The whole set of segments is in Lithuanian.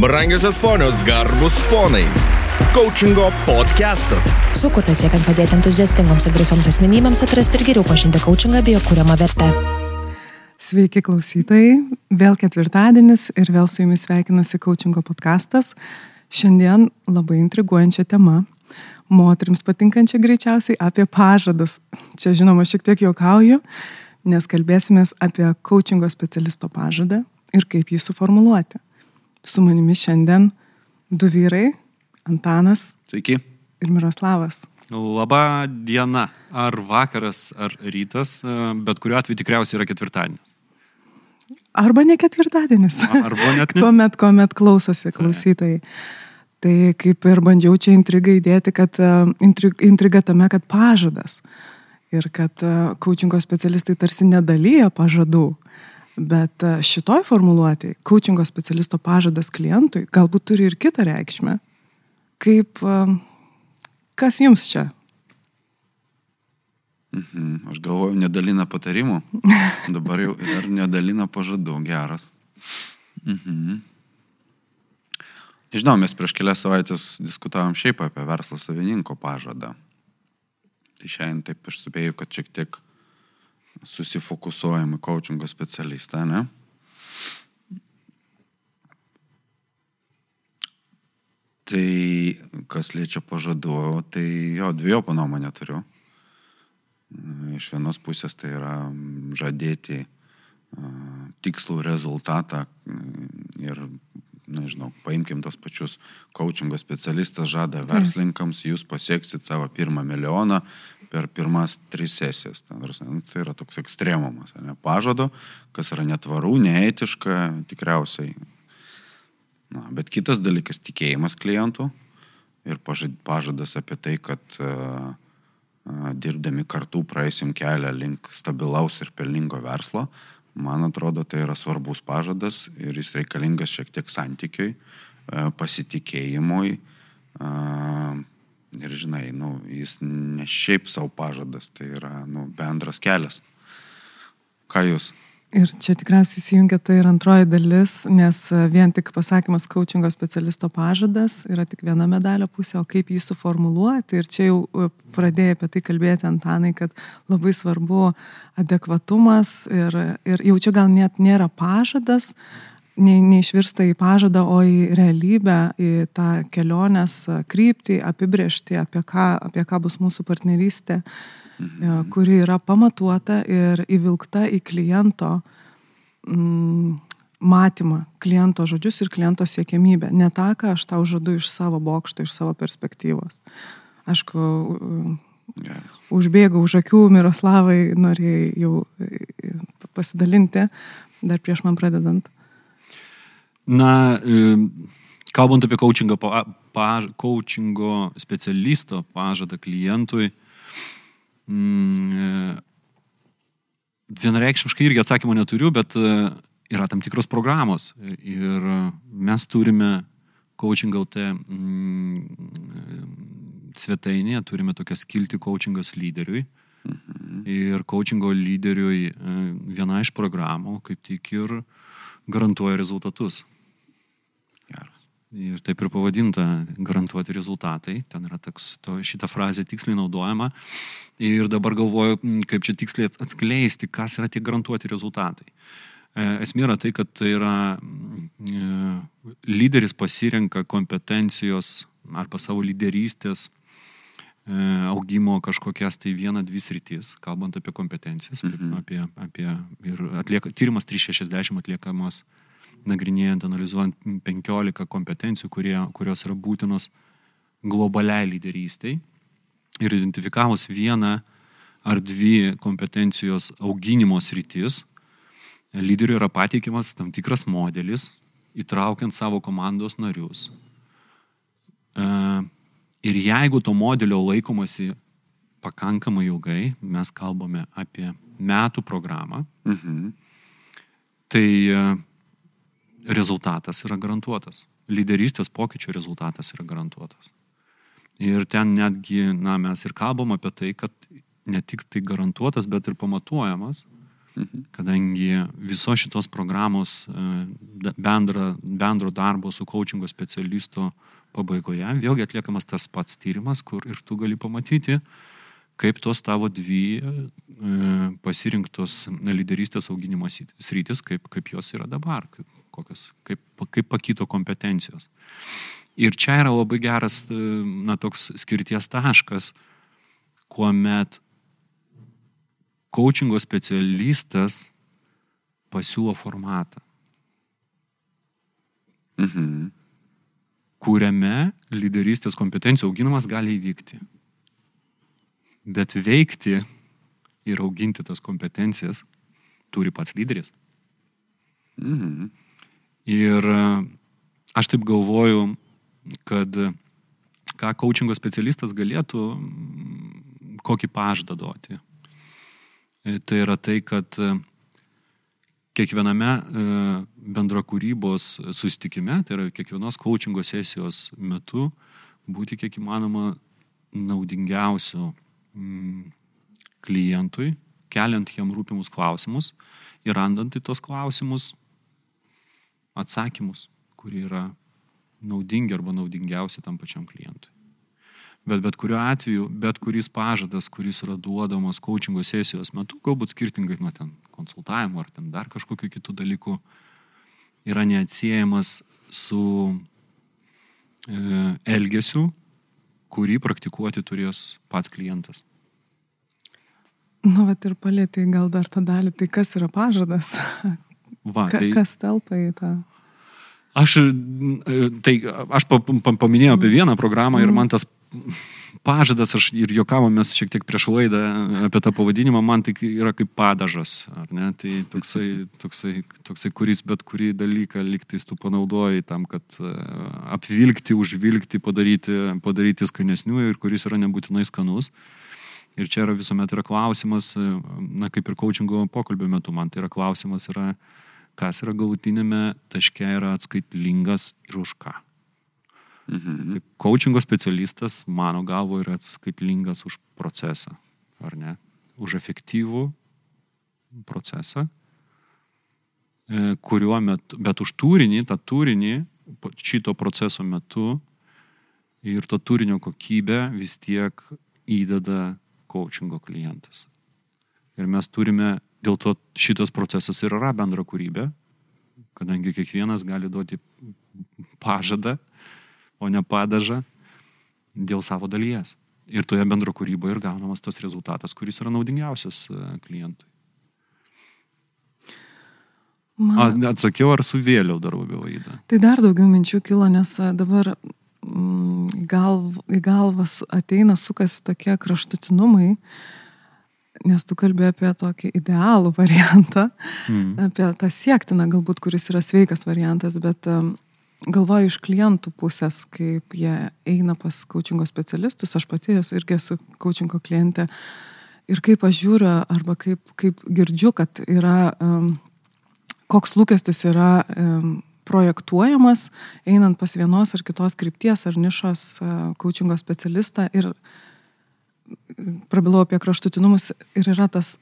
Brangiosios ponios, garbus ponai. Coachingo podcastas. Sukurtas siekiant padėti entuziastingoms ir drąsioms asmenybėms atrasti ir geriau pažinti coachingą bei jo kūriamą vertę. Sveiki klausytojai, vėl ketvirtadienis ir vėl su jumis sveikinasi coachingo podcastas. Šiandien labai intriguojančia tema. Moterims patinkančia greičiausiai apie pažadus. Čia žinoma šiek tiek juokauju, nes kalbėsime apie coachingo specialisto pažadą ir kaip jį suformuluoti. Su manimi šiandien du vyrai - Antanas Sveiki. ir Miroslavas. Labą dieną, ar vakaras, ar rytas, e, bet kuriuo atveju tikriausiai yra ketvirtadienis. Arba ne ketvirtadienis. Arba net ne. Tuomet, kuomet klausosi klausytojai. Tai kaip ir bandžiau čia intrigą įdėti, kad e, intri- intriga tame, kad pažadas. Ir kad coachingo specialistai tarsi nedalyja pažadų. Bet e, šitoj formuluotėj, coachingo specialisto pažadas klientui galbūt turi ir kitą reikšmę. Kaip, e, kas jums čia? Mhm. Aš galvoju, nedalina patarimų. Dabar jau ir nedalina pažadų. Geras. Mhm. Žinau, mes prieš kelias savaitės diskutavom šiaip apie verslo savininko pažadą. Tai šiandien taip aš supėjau, kad šiek tiek susifokusuojam į coachingo specialistą, ne? Tai kas liečia pažadu, tai jo, dviejopą nuomonę turiu. Iš vienos pusės tai yra žadėti tikslų rezultatą ir, nežinau, paimkim tos pačius coachingo specialistas žada verslininkams, jūs pasieksit savo pirmą milijoną per pirmas tris sesijas. Tai, nu, tai yra toks ekstremumas, ne, pažado, kas yra netvaru, neetiška, tikriausiai. Na, bet kitas dalykas - tikėjimas klientų ir pažadas apie tai, kad uh, dirbdami kartu praeisim kelią link stabilaus ir pelningo verslo, man atrodo, tai yra svarbus pažadas ir jis reikalingas šiek tiek santykiui, pasitikėjimui. Ir žinai, nu, jis ne šiaip savo pažadas, tai yra nu, bendras kelias. Ką jūs? Ir čia tikriausiai įsijungia tai ir antroji dalis, nes vien tik pasakymas coachingo specialisto pažadas yra tik viena medalio pusė, o kaip jį suformuluoti. Ir čia jau pradėjai apie tai kalbėti Antanai, kad labai svarbu adekvatumas ir, ir jau čia gal net nėra pažadas, ne, neišvirsta į pažadą, o į realybę, į tą kelionės kryptį, apibriežti, apie ką, apie ką bus mūsų partnerystė kuri yra pamatuota ir įvilkta į kliento mm, matymą, kliento žodžius ir kliento siekiamybę. Ne tą, ką aš tau žadu iš savo bokšto, iš savo perspektyvos. Aišku, Geras. užbėgau už akių, Miroslavai norėjai jau pasidalinti, dar prieš man pradedant. Na, kalbant apie coachingo, pa, paž, coachingo specialisto pažadą klientui, mm, vienareikšmiškai irgi atsakymo neturiu, bet yra tam tikros programos ir mes turime coaching LT mm, svetainėje, turime tokią skilti coachingas lyderiui. Mhm. Ir coachingo lyderiui viena iš programų kaip tik ir garantuoja rezultatus. Ir taip ir pavadinta garantuoti rezultatai. Ten yra toks, to, šita frazė tiksliai naudojama. Ir dabar galvoju, kaip čia tiksliai atskleisti, kas yra tie garantuoti rezultatai. Esmė yra tai, kad tai yra lyderis pasirenka kompetencijos arba savo lyderystės augimo kažkokias tai vieną, dvi sritis, kalbant apie kompetencijas, Mhm. apie, apie ir atlieka, tyrimas 360 atliekamas nagrinėjant, analizuojant 15 kompetencijų, kurie, kurios yra būtinos globaliai lyderystiai ir identifikavus vieną ar dvi kompetencijos auginimo sritis, lyderiui yra pateikiamas tam tikras modelis, įtraukiant savo komandos narius. Ir jeigu to modelio laikomasi pakankamai ilgai, mes kalbame apie metų programą, Mhm. tai rezultatas yra garantuotas. Lyderystės pokyčių rezultatas yra garantuotas. Ir ten netgi, na, mes ir kalbam apie tai, kad ne tik tai garantuotas, bet ir pamatuojamas. Kadangi visos šitos programos e, bendra, bendro darbo su coachingo specialisto pabaigoje vėlgi atliekamas tas pats tyrimas, kur ir tu gali pamatyti, kaip tos tavo dvi e, pasirinktos lyderystės auginimo sritis, kaip, kaip jos yra dabar, kaip, kokios, kaip, kaip pakito kompetencijos. Ir čia yra labai geras, e, na, toks skirties taškas, kuomet coachingo specialistas pasiūlo formatą, Mhm. kuriame lyderystės kompetencijų auginimas gali įvykti. Bet veikti ir auginti tas kompetencijas turi pats lyderis. Mhm. Ir e, aš taip galvoju, kad ką coachingo specialistas galėtų, mm, kokį pažadą duoti. E, Tai yra tai, kad e, kiekviename bendro kūrybos susitikime, tai yra kiekvienos coachingo sesijos metu, būti kiek įmanoma naudingiausiu mm, klientui, keliant jam rūpimus klausimus ir randant į tos klausimus atsakymus, kurie yra naudingi arba naudingiausi tam pačiam klientui. Bet bet kuriuo atveju, bet kuris pažadas, kuris yra duodamas coachingo sesijos metu, galbūt skirtingai nuo ten konsultavimo ar ten dar kažkokiu kitų dalykų, yra neatsiejamas su e, elgesiu, kurį praktikuoti turės pats klientas. Nu, bet ir palėtai gal dar tą dalį, tai kas yra pažadas? Va, Ka, tai, kas telpa į tą? Aš, tai, aš pa, pa, paminėjau apie vieną programą ir man tas pažadas, aš ir juokavom mes šiek tiek prieš laidą apie tą pavadinimą, man tai yra kaip padažas, ar ne? Tai toksai, toksai, toksai kuris bet kurį dalyką liktais tu panaudoji tam, kad apvilkti, užvilkti, padaryti, padaryti skanesnių ir kuris yra nebūtinai skanus. Ir čia yra visuomet yra klausimas, e, na kaip ir coachingo pokalbio metu, man tai yra klausimas, yra, kas yra galutinėme taške yra atskaitlingas ir už ką. Mhm. Tai coachingo specialistas, mano galvo, yra atskaitlingas už procesą, ar ne? Už efektyvų procesą, e, kuriuo metu, bet už turinį, tą turinį šito proceso metu ir to turinio kokybę vis tiek įdeda coachingo klientas. Ir mes turime, dėl to šitas procesas ir yra bendra kūrybė, kadangi kiekvienas gali duoti pažadą, o ne padažą dėl savo dalies. Ir toje bendro kūryboje ir gaunamas tas rezultatas, kuris yra naudingiausias e, klientui. Man, atsakiau, ar suvėliau dar labiau įdą? tai dar daugiau minčių kilo, nes a, dabar mm, gal, į galvą ateina, sukasi tokie kraštutinumai, nes tu kalbė apie tokį idealų variantą, Mm. apie tą siektiną galbūt, kuris yra sveikas variantas, bet galvoju iš klientų pusės, kaip jie eina pas coachingo specialistus, aš pati esu irgi esu coachingo klientė, ir kaip aš žiūriu arba kaip, kaip girdžiu, kad yra, um, koks lūkestis yra um, projektuojamas, einant pas vienos ar kitos krypties ar nišos uh, coachingo specialistą ir prabilau apie kraštutinumus ir yra tas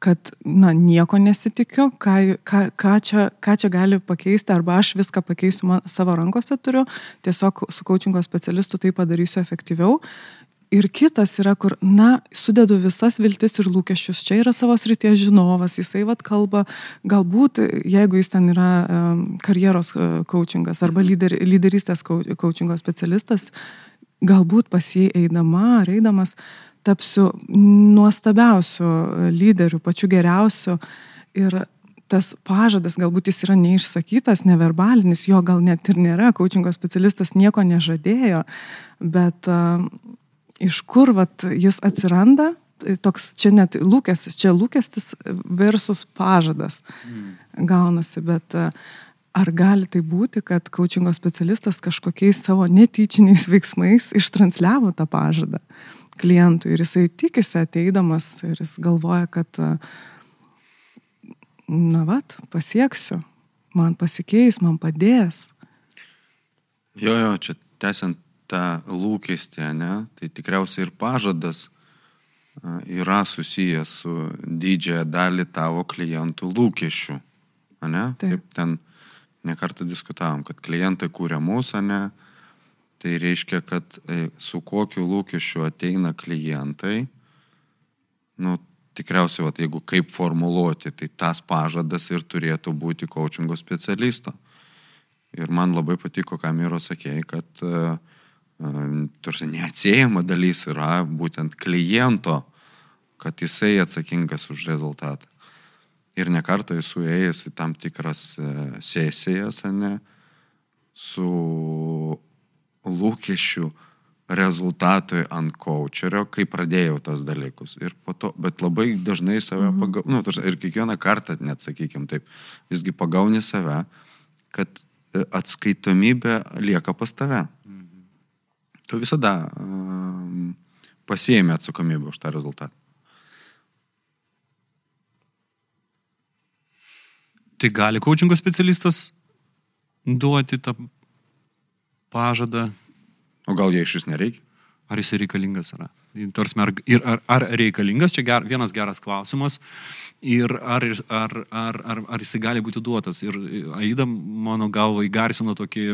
kad, na, nieko nesitikiu, ką, ką, ką, čia, ką čia gali pakeisti, arba aš viską pakeisiu man, savo rankose turiu, tiesiog su coachingo specialistu tai padarysiu efektyviau. Ir kitas yra, kur, na, sudedu visas viltis ir lūkesčius. Čia yra savo srities žinovas, jisai vad kalba, galbūt, jeigu jis ten yra um, karjeros uh, coachingas arba lyder, lyderystės coachingo specialistas, galbūt pas jį eidama ar eidamas tapsiu nuostabiausiu lyderiu, pačiu geriausiu. Ir tas pažadas, galbūt jis yra neišsakytas, neverbalinis, jo gal net ir nėra, coachingo specialistas nieko nežadėjo, bet uh, iš kur vat, jis atsiranda, tai toks čia net lūkestis, čia lūkestis versus pažadas gaunasi, bet uh, ar gali tai būti, kad coachingo specialistas kažkokiais savo netyčiniais veiksmais ištransliavo tą pažadą klientui ir jisai tikisi ateidamas ir jis galvoja, kad uh, na vat, pasieksiu, man pasikeis, man padės. Jo, jo, čia tęsiant tą lūkestį, ne, tai tikriausiai ir pažadas yra susijęs su didžiąją dalį tavo klientų lūkesčių. Ane? Taip. Kaip ten nekartą diskutavom, kad klientai kūrė mūsų, ne? Tai reiškia, kad e, su kokiu lūkesčiu ateina klientai, nu, tikriausiai, vat, jeigu kaip formuluoti, tai tas pažadas ir turėtų būti coachingo specialisto. Ir man labai patiko, ką Miro sakėjai, kad uh, tarsi neatsiejama dalis yra būtent kliento, kad jisai atsakingas už rezultatą. Ir nekartą esu ėjęs į tam tikras sesijas, ne, su lūkesčiu rezultatui ant coacherio, kai pradėjau tas dalykus. Ir po to, bet labai dažnai save mhm. pagaunu, nu, tarsi, ir kiekvieną kartą, net sakykim taip, visgi pagauni save, kad atskaitomybė lieka pas tave. Mhm. Tu visada um, pasiemi atsakomybę už tą rezultatą. Tai gali coachingo specialistas duoti tą pažadą. O gal jie iš vis nereikia? Ar jis reikalingas yra? Tarsi, ar, ir, ar, ar reikalingas, čia ger, vienas geras klausimas. Ir ar, ar, ar, ar, ar jisai gali būti duotas. Ir Aida, mano galva, įgarsino tokį,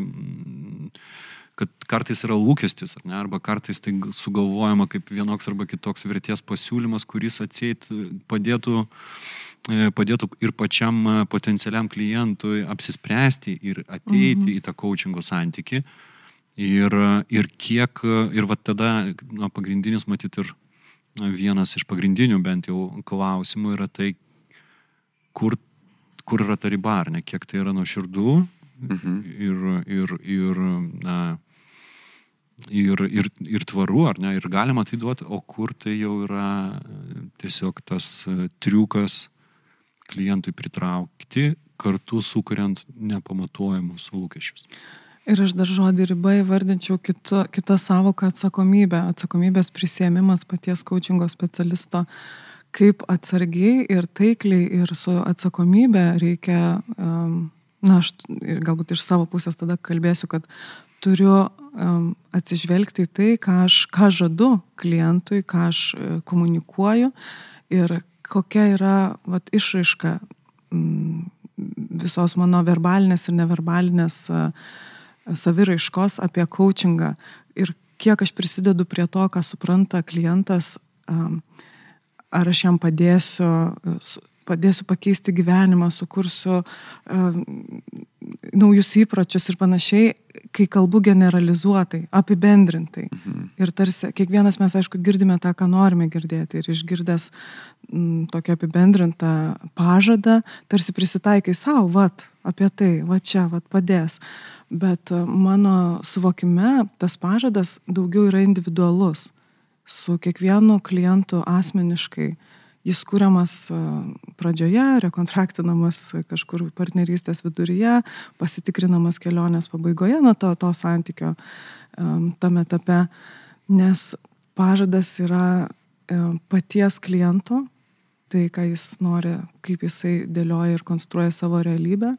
kad kartais yra lūkestis, ar ne, arba kartais tai sugalvojama kaip vienoks arba kitoks vertės pasiūlymas, kuris atseit padėtų uh, E, padėtų ir pačiam e, potencialiam klientui apsispręsti ir ateiti mhm. į tą coachingo santyki. Ir, ir kiek, ir va tada, na, pagrindinis, matyt, ir vienas iš pagrindinių bent jau klausimų yra tai, kur, kur yra ta riba, ar ne, kiek tai yra nuoširdų mhm. ir, ir, ir, na, ir, ir, ir tvaru, ar ne, ir galima tai duoti, o kur tai jau yra tiesiog tas triukas klientui pritraukti, kartu sukuriant nepamatuojamus lūkesčius. Ir aš dar žodį riba įvardinčiau kito, kitą savoką atsakomybę. Atsakomybės prisėmimas paties coachingo specialisto, kaip atsargiai ir taikliai ir su atsakomybė reikia, um, na, aš ir galbūt iš savo pusės tada kalbėsiu, kad turiu atsižvelgti į tai, ką aš ką žadu klientui, ką aš uh, komunikuoju ir kokia yra vat, išraiška visos mano verbalinės ir neverbalinės a, saviraiškos apie coachingą ir kiek aš prisidedu prie to, ką supranta klientas, ar aš jam padėsiu, padėsiu pakeisti gyvenimą, sukursiu a, naujus įpročius ir panašiai, kai kalbu generalizuotai, apibendrintai. Mhm. Ir tarsi kiekvienas mes, aišku, girdime tą, ką norime girdėti. Ir išgirdęs m, tokią apibendrintą pažadą, tarsi prisitaikai savo, vat, apie tai, va čia, vat padės. Bet e, mano suvokime tas pažadas daugiau yra individualus. Su kiekvienu klientu asmeniškai jis kūriamas e, pradžioje, rekontraktinamas kažkur partnerystės viduryje, pasitikrinamas kelionės pabaigoje nuo to, to santykio tame etape, nes pažadas yra paties kliento, tai ką jis nori, kaip jisai dėlioja ir konstruoja savo realybę.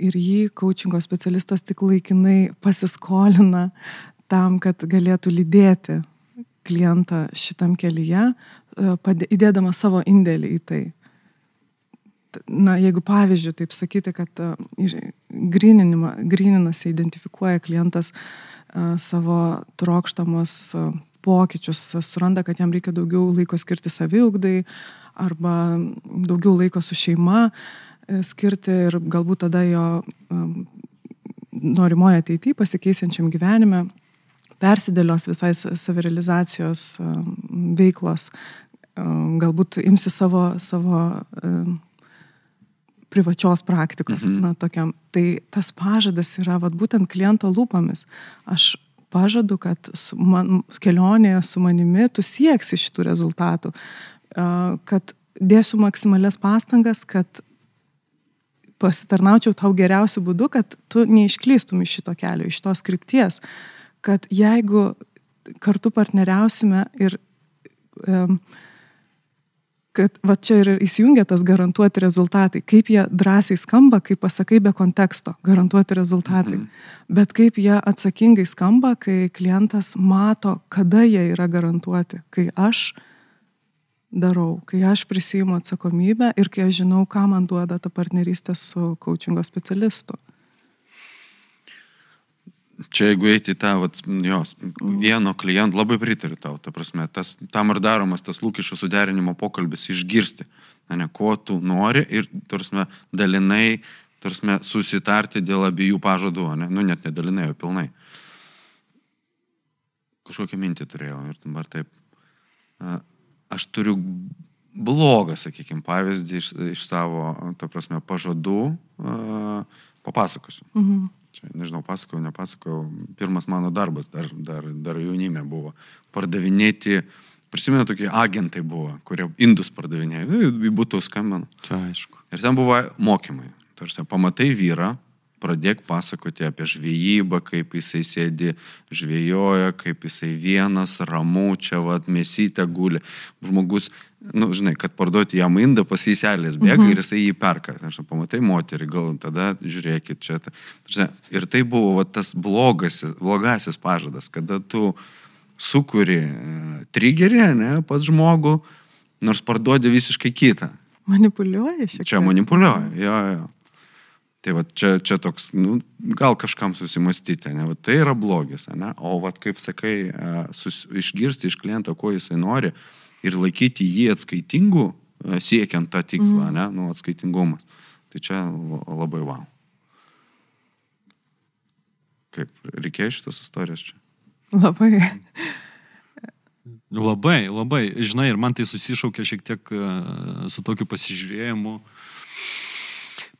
Ir jį coachingo specialistas tik laikinai pasiskolina tam, kad galėtų lydėti klientą šitam kelyje, e, įdėdama savo indėlį į tai. Na, jeigu pavyzdžiui, taip sakyti, kad e, grininasi, identifikuoja klientas e, savo trokštamos pokyčius, suranda, kad jam reikia daugiau laiko skirti saviugdai arba daugiau laiko su šeima skirti ir galbūt tada jo norimoje ateityje pasikeisiančiam gyvenime persidėlios visai savirealizacijos um, veiklos, um, galbūt imsi savo, savo um, privačios praktikos, mhm. na, tokiam. Tai tas pažadas yra, vad, būtent kliento lūpomis. Aš pažadu, kad su man, kelionėje su manimi tu sieksi šitų rezultatų, kad dėsiu maksimalias pastangas, kad pasitarnaučiau tau geriausiu būdu, kad tu neišklystum iš šito kelio, iš tos krypties. Uh, kad jeigu kartu partneriausime ir um, kad va čia ir įsijungia tas garantuoti rezultatai, kaip jie drąsiai skamba, kaip pasakai be konteksto, garantuoti rezultatai. Mhm. Bet kaip jie atsakingai skamba, kai klientas mato, kada jie yra garantuoti, kai aš darau, kai aš prisijimu atsakomybę ir kai aš žinau, ką man duoda ta partnerystė su coachingo specialistu čia jeigu eiti tą, vat, jos, vieno kliento, labai pritariu tau, ta prasme, tas, tam ir daromas tas lūkesčių suderinimo pokalbis, išgirsti, ne, ko tu nori ir, tarsi, dalinai, tarsi, susitarti dėl abiejų pažadų, ne, nu net nedalinai, o pilnai. Kažkokią mintį turėjau ir dabar taip. Aš turiu blogą, sakykime, pavyzdį iš, iš savo, ta prasme, pažadų, papasakosiu. Mhm. Čia, nežinau, pasakojau, nepasakojau. Pirmas mano darbas dar, dar, dar jaunime buvo. Pardavinėti, prisimenu, tokie agentai buvo, kurie indus pardavinėjo. Nu, į būtų skambinu. Čia aišku. Ir ten buvo mokymai. Tarsi, pamatai vyrą, pradėk pasakoti apie žvejybą, kaip jisai sėdi žvejoja, kaip jisai vienas, ramu, čia vad mėsytę guli. Žmogus, nu, žinai, kad parduoti jam indą pasiselės bėga mhm. ir jisai jį perka. Aš pamatai moterį, gal tada žiūrėkit čia. Ta, ir tai buvo va, tas blogasis, blogasis pažadas, kada tu sukuri e, trigerį, ne, pas žmogų, nors parduodi visiškai kitą. Manipuliuoja šiek tiek. Čia manipuliuoja, jo, jo. Tai va čia, čia toks, nu, gal kažkam susimastyti, ne, va, tai yra blogis, ne, o va kaip sakai, e, sus, išgirsti iš kliento, ko jisai nori ir laikyti jį atskaitingu, e, siekiant tą tikslą, mm. ne, nu, atskaitingumas. Tai čia labai wow. Kaip, reikėjo šitas istorijas čia? Labai. Labai, labai. Žinai, ir man tai susišaukia šiek tiek e, su tokiu pasižiūrėjimu. Uh,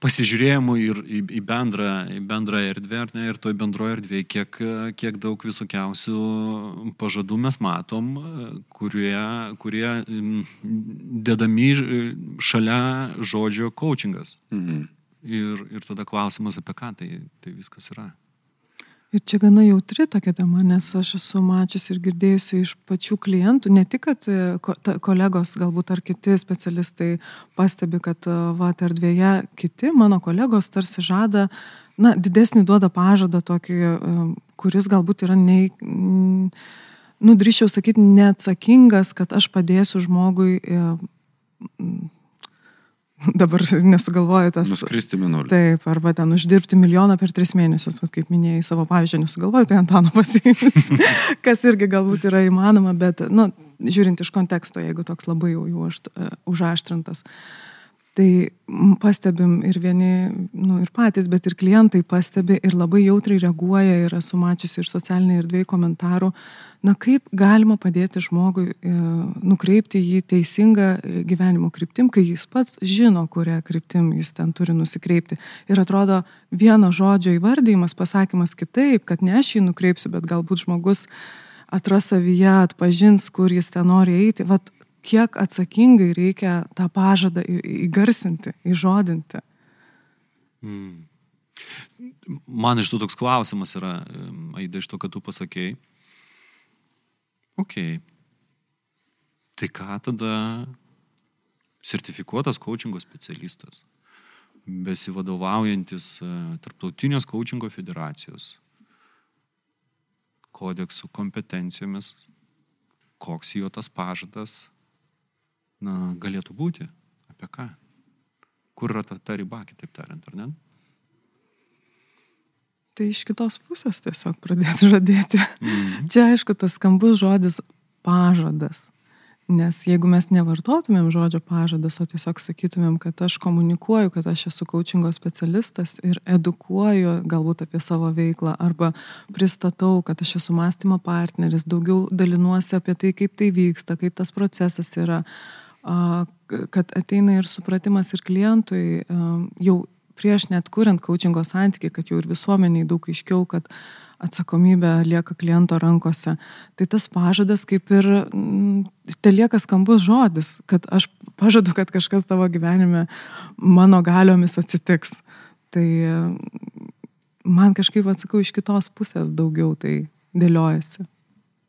pasižiūrėjimų ir į, į, bendrą, į bendrą erdvę, ne, ir toj bendroje erdvėje, kiek, kiek daug visokiausių pažadų mes matom, kurie, kurie dedami šalia žodžio coachingas. Mhm. Ir, ir tada klausimas apie ką tai, tai viskas yra. Ir čia gana jautri tokia tema, nes aš esu mačiusi ir girdėjusi iš pačių klientų, ne tik, kad e, kolegos galbūt ar kiti specialistai pastebi, kad e, va, erdvėje kiti mano kolegos tarsi žada, na, didesnį duoda pažadą tokį, e, kuris galbūt yra nei, nu, drįšiau sakyti, neatsakingas, kad aš padėsiu žmogui dabar nesugalvoju tas. Nuskristi minulį. Taip, arba ten uždirbti milijoną per tris mėnesius, vat, kaip minėjai savo pavyzdžių, nesugalvoju, tai Antano pasiimti, kas irgi galbūt yra įmanoma, bet, nu, žiūrint iš konteksto, jeigu toks labai jau, jau aš, uh, užaštrintas. Tai pastebim ir vieni, nu, ir patys, bet ir klientai pastebi ir labai jautriai reaguoja ir esu mačiusi ir socialiniai ir dviejų komentarų, na kaip galima padėti žmogui e, nukreipti jį teisingą e, gyvenimo kryptim, kai jis pats žino, kurią kryptim jis ten turi nusikreipti. Ir atrodo, vieno žodžio įvardymas, pasakymas kitaip, kad ne aš jį nukreipsiu, bet galbūt žmogus atras savyje, atpažins, kur jis ten nori eiti. Vat kiek atsakingai reikia tą pažadą įgarsinti, įžodinti. Hmm. Man iš to toks klausimas yra, Aida, iš to, kad tu pasakėjai Ok. Tai ką tada sertifikuotas coachingo specialistas, besivadovaujantis e, Tarptautinės coachingo federacijos kodeksų kompetencijomis, koks jo tas pažadas na, galėtų būti, apie ką. Kur yra ta, ta riba, kitaip tariant, ar ne? Tai iš kitos pusės tiesiog pradėti žadėti. Mhm. Čia aišku, tas skambus žodis pažadas. Nes jeigu mes nevartotumėm žodžio pažadas, o tiesiog sakytumėm, kad aš komunikuoju, kad aš esu coachingo specialistas ir edukuoju galbūt apie savo veiklą arba pristatau, kad aš esu mąstymo partneris, daugiau dalinuosi apie tai, kaip tai vyksta, kaip tas procesas yra, kad ateina ir supratimas ir klientui jau prieš net kuriant coachingo santykį, kad jau ir visuomeniai daug aiškiau, kad atsakomybė lieka kliento rankose. Tai tas pažadas kaip ir, tai lieka skambus žodis, kad aš pažadu, kad kažkas tavo gyvenime mano galiomis atsitiks. Tai man kažkaip atsakau iš kitos pusės daugiau tai dėliojasi.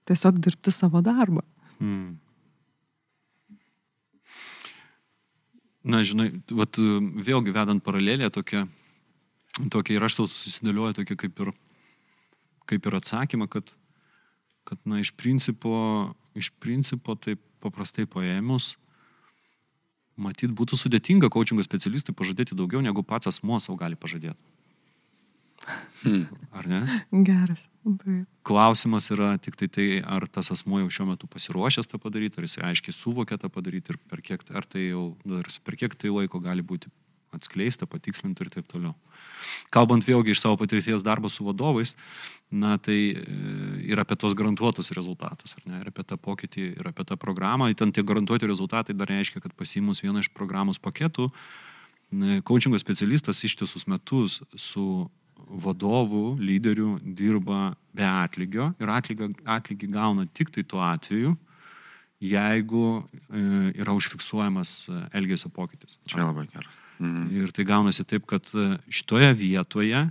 Tiesiog dirbti savo darbą. Hmm. Na, žinai, vat, vėlgi vedant paralelę tokia, tokia ir aš savo susidėlioju tokia kaip ir, kaip ir atsakymą, kad, kad, na, iš principo, iš principo taip paprastai paėmus, matyt, būtų sudėtinga coachingo specialistui pažadėti daugiau, negu pats asmo savo gali pažadėti. Hmm. Ar ne? Geras. Taip. Klausimas yra tik tai tai, ar tas asmo jau šiuo metu pasiruošęs tą padaryti, ar jis aiškiai suvokia tą padaryti ir per kiek, ar tai jau, dar per kiek tai laiko gali būti atskleista, patikslinta ir taip toliau. Kalbant vėlgi iš savo patirties darbo su vadovais, na tai e, ir apie tos garantuotus rezultatus, ar ne, ir apie tą pokytį, ir apie tą programą. Ten tie garantuoti rezultatai dar reiškia, kad pasimus vieną iš programos paketų, coachingo specialistas ištisus metus su vadovų, lyderių dirba be atlygio ir atlygį, atlygį gauna tik tai tuo atveju, jeigu e, yra užfiksuojamas e, elgesio pokytis. Čia labai geras. Mhm. Ir tai gaunasi taip, kad e, šitoje vietoje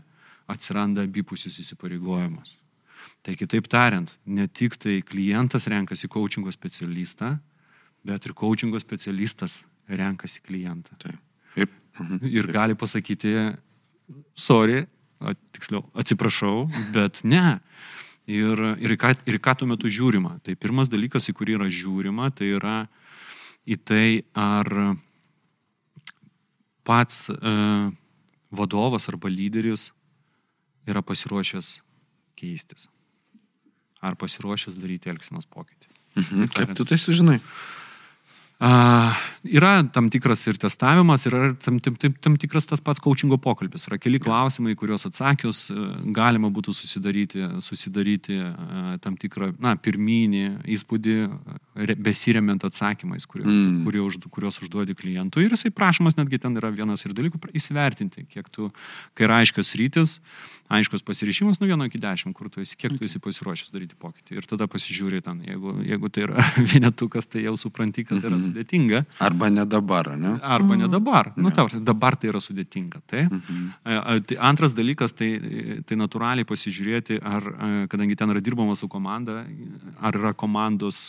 atsiranda abipusis įsipareigojimas. Tai kitaip tariant, ne tik tai klientas renkasi coachingo specialistą, bet ir coachingo specialistas renkasi klientą. Taip. Taip. Mhm. Ir gali pasakyti, sorry, tiksliau, atsiprašau, bet ne. Ir, ir, ką, ir ką tuo metu žiūrima? Tai pirmas dalykas, į kurį yra žiūrima, tai yra į tai, ar pats e, vadovas arba lyderis yra pasiruošęs keistis. Ar pasiruošęs daryti elgsenos pokytį. Mhm. Kaip tu tai sužinai? Uh, yra tam tikras ir testavimas, yra tam, tam, tam, tam tikras tas pats coachingo pokalbis. Yra keli klausimai, kuriuos atsakius galima būtų susidaryti, susidaryti uh, tam tikrą, na, pirminį įspūdį, besiremiant atsakymais, kurio, mm. kurio už, kuriuos užduodi klientui. Ir jisai prašomas netgi ten yra vienas ir dalykų įsivertinti, kiek tu, kai yra aiškios rytis, aiškus pasirišimas nuo 1 iki 10, kur tu esi, kiek tu esi pasiruošęs daryti pokytį. Ir tada pasižiūrė ten, jeigu, jeigu tai yra vienetukas, tai jau supranti, kad yra mhm. Sudėtinga. Arba ne dabar, ne? Arba ne dabar. Nu, ta, dabar tai yra sudėtinga. Tai. Mhm. tai antras dalykas, tai, tai natūraliai pasižiūrėti, ar, kadangi ten yra dirbama su komanda, ar yra komandos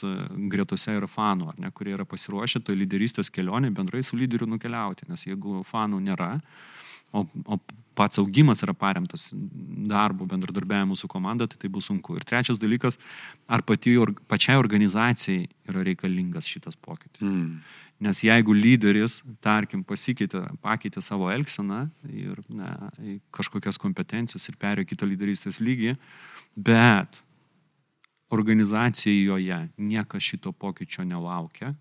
gretose yra fanų, ar ne, kurie yra pasiruošę toj lyderystės kelionė bendrai su lyderiu nukeliauti. Nes jeigu fanų nėra, o, o pats augimas yra paremtas darbu, bendradarbiavimu su komanda, tai tai bus sunku. Ir trečias dalykas, ar pati, pačiai organizacijai yra reikalingas šitas pokytis. Mm. Nes jeigu lyderis, tarkim, pasikeitė, pakeitė savo elgseną ir ne, kažkokias kompetencijas ir perėjo kitą lyderystės lygį, bet organizacijoje niekas šito pokyčio nelaukia,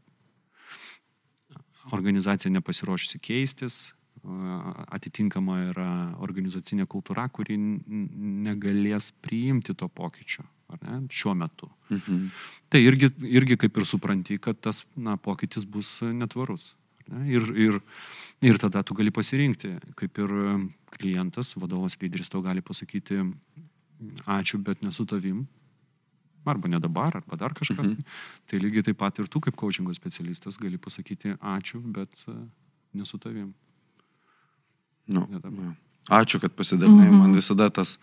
organizacija nepasiruošusi keistis, atitinkama yra organizacinė kultūra, kuri negalės priimti to pokyčio ne, šiuo metu. Mhm. Tai irgi, irgi kaip ir supranti, kad tas na, pokytis bus netvarus. Ne, ir, ir, ir tada tu gali pasirinkti, kaip ir klientas, vadovas, lyderis tau gali pasakyti, ačiū, bet nesu tavim. Arba ne dabar, arba dar kažkas. Mhm. Tai lygiai taip pat ir tu kaip coachingo specialistas gali pasakyti ačiū, bet nesu tavim. Nu, ačiū, kad pasidalinai. Mm -hmm. Man visada tas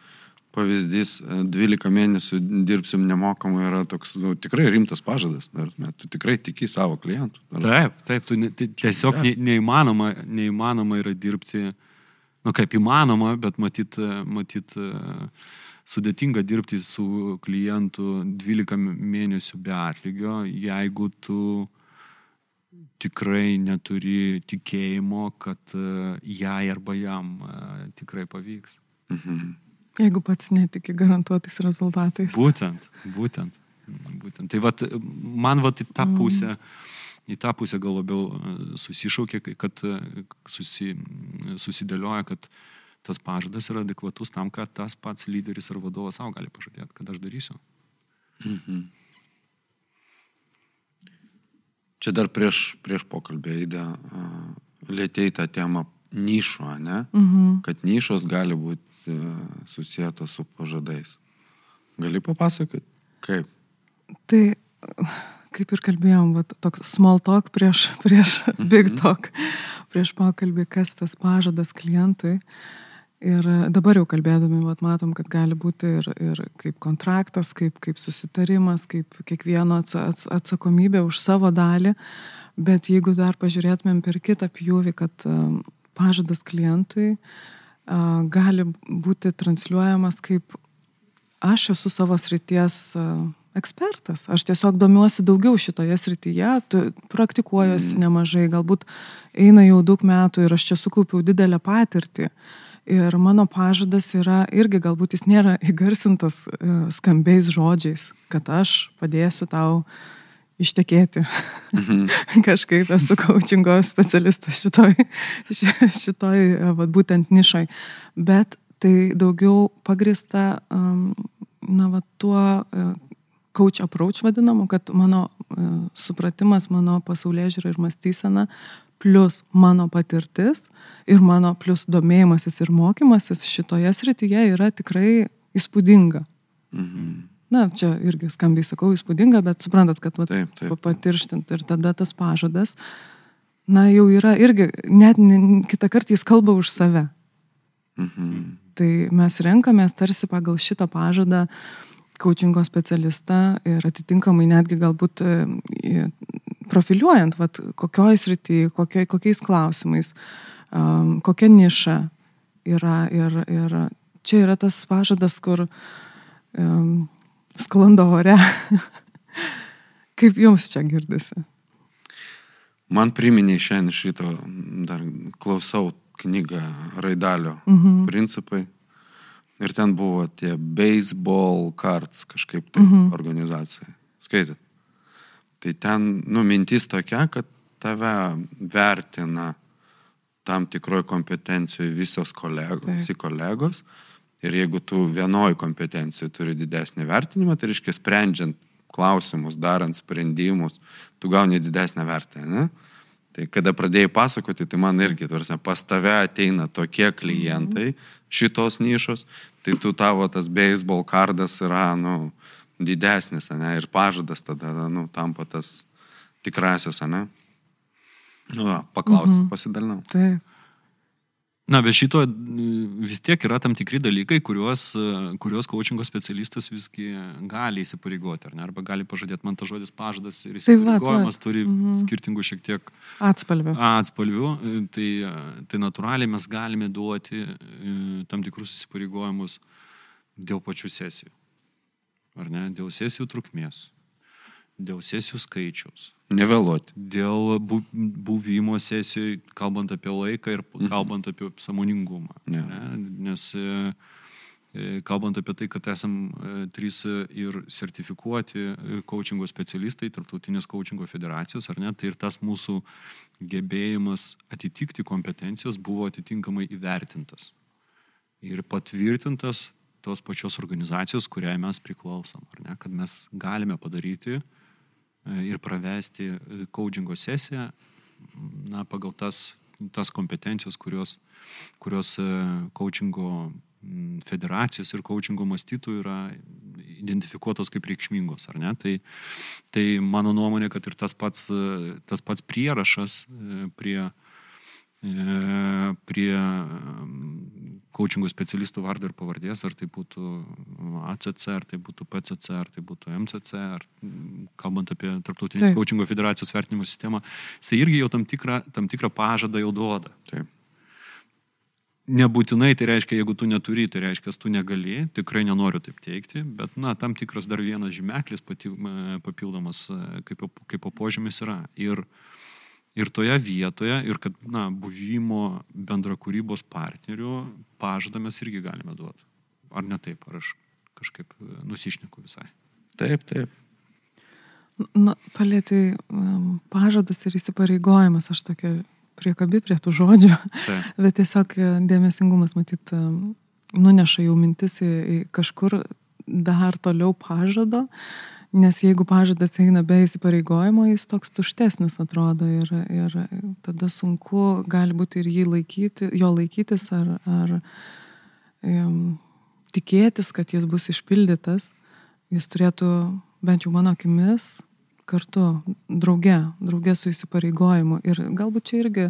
pavyzdys, 12 e, mėnesių dirbsim nemokamai yra toks nu, tikrai rimtas pažadas. Dar, tu tikrai tiki savo klientų. Dar... Taip, taip, tu ne, tiesiog ne, neįmanoma, neįmanoma yra dirbti, nu kaip įmanoma, bet matyt, matyt sudėtinga dirbti su klientu 12 mėnesių be atlygio, jeigu tu tikrai neturi tikėjimo, kad e, jai arba jam e, tikrai pavyks. Mhm. Jeigu pats netiki garantuotais rezultatais. Būtent, būtent. būtent. Tai vat, man vat į tą mhm. pusę, mm. į tą pusę gal labiau e, susišaukė, kad susi, susidėlioja, kad tas pažadas yra adekvatus tam, kad tas pats lyderis ar vadovas savo gali pažadėti, kad aš darysiu. Mhm. Čia dar prieš, prieš pokalbį įdė lėtėjai tą temą nišo, ne? Mhm. Kad nišos gali būti e, susijętos su pažadais. Gali papasakoti, kaip? Tai, kaip ir kalbėjom, va, toks small talk prieš, prieš big mhm. talk, prieš pokalbį, kas tas pažadas klientui. Uh, Ir dabar jau kalbėdami, vat, matom, kad gali būti ir, ir kaip kontraktas, kaip, kaip susitarimas, kaip kiekvieno atsakomybė už savo dalį, Bet jeigu dar pažiūrėtumėm per kitą pjūvį, kad um, pažadas klientui uh, gali būti transliuojamas kaip aš esu savo srities uh, ekspertas, aš tiesiog domiuosi daugiau šitoje srityje, praktikuojuosi mm. nemažai, galbūt eina jau daug metų ir aš čia sukaupiau didelę patirtį. Ir mano pažadas yra irgi, galbūt jis nėra įgarsintas uh, skambiais žodžiais, kad aš padėsiu tau ištekėti. Mhm. Kažkaip esu coachingo specialistas šitoj, šitoj vat, būtent nišoj. Bet tai daugiau pagrista, na, va, tuo uh, coach approach vadinamu, kad mano supratimas, mano pasaulyje žiūra ir mąstysena, plus mano patirtis ir mano plus domėjimasis ir mokymasis šitoje srityje yra tikrai įspūdinga. Mhm na, čia irgi skambiai sakau, įspūdinga, bet suprantat, kad vat, taip, taip. patirštint ir tada tas pažadas, na, jau yra irgi, net kitą kartą jis kalba už save. Mhm. Tai mes renkamės tarsi pagal šitą pažadą coachingo specialistą ir atitinkamai netgi galbūt e, profiliuojant, vat, kokioj srity, kokioj, kokiais klausimais, um, kokia niša yra. Ir, ir čia yra tas pažadas, kur um, sklando ore. Kaip jums čia girdisi? Man priminė šiandien šito, dar klausau knygą Raidalio mhm. principai. Ir ten buvo tie baseball cards kažkaip tai mhm. organizacija. Skaityt. Tai ten, nu, mintis tokia, kad tave vertina tam tikroje kompetencijoje visos kolegos, visi kolegos. Ir jeigu tu vienoj kompetencijoje turi didesnį vertinimą, tai reiškia sprendžiant klausimus, darant sprendimus, tu gauni didesnę vertę. Ne? Tai kada pradėjai pasakoti, tai man irgi, tarsi, pas tave ateina tokie klientai šitos nišos, tai tu tavo tas baseball kardas yra, nu, didesnis, ne, ir pažadas tada, nu, tampa tas tikrasis, ne. Nu, paklausiu, mhm. pasidalinau. Taip. Na, bet šito vis tiek yra tam tikri dalykai, kuriuos, kuriuos coachingo specialistas visgi gali įsipareigoti, ar ne? Arba gali pažadėti, man tas žodis pažadas ir tai įsipareigojimas turi mhm. skirtingų šiek tiek atspalvių. atspalvių tai, tai natūraliai mes galime duoti e, tam tikrus įsipareigojimus dėl pačių sesijų. Ar ne? Dėl sesijų trukmės, dėl sesijų skaičiaus Nevėluoti. Dėl bu, buvimo sesijoje, kalbant apie laiką ir mhm. kalbant apie samoningumą. Ne. Ne? Nes e, e, kalbant apie tai, kad esam e, trys ir sertifikuoti coachingo specialistai, tarptautinės coachingo federacijos, ar ne, tai ir tas mūsų gebėjimas atitikti kompetencijas buvo atitinkamai įvertintas. Ir patvirtintas tos pačios organizacijos, kuriai mes priklausom, ar ne, kad mes galime padaryti E, ir pravesti coachingo sesiją na, pagal tas, tas kompetencijos, kurios, kurios e, coachingo federacijos ir coachingo mąstytų yra identifikuotos kaip reikšmingos, ar ne? Tai, tai mano nuomonė, kad ir tas pats, e, tas pats prierašas prie, prie coachingų specialistų vardo ir pavardės, ar tai būtų ACC, ar tai būtų PCC, ar tai būtų MCC, ar kalbant apie Tarptautinės coachingo federacijos vertinimo sistemą, jisai irgi jau tam tikrą, tam tikrą pažadą jau duoda. Taip. Nebūtinai tai reiškia, jeigu tu neturi, tai reiškia, tu negali, tikrai nenoriu taip teikti, bet, na, tam tikras dar vienas žymeklis papildomas kaip, kaip požymis yra. Ir uh, ir toje vietoje, ir kad, na, buvimo bendra kūrybos partnerių pažadą mes irgi galime duoti. Ar ne taip, ar aš kažkaip e, nusišneku visai. Taip, taip. Na, palėtai um, pažadas ir įsipareigojimas, aš tokia priekabi prie tų žodžių, taip. bet tiesiog e, dėmesingumas, matyt, nuneša jau mintis į, į kažkur dar toliau pažado. Uh, Nes jeigu pažadas eina be įsipareigojimo, jis toks tuštesnis atrodo ir, ir tada sunku gali būti ir jį laikyti, jo laikytis ar, ar um, tikėtis, kad jis bus išpildytas. Jis turėtų, bent jau mano akimis, kartu, drauge, drauge su įsipareigojimu. Ir galbūt čia irgi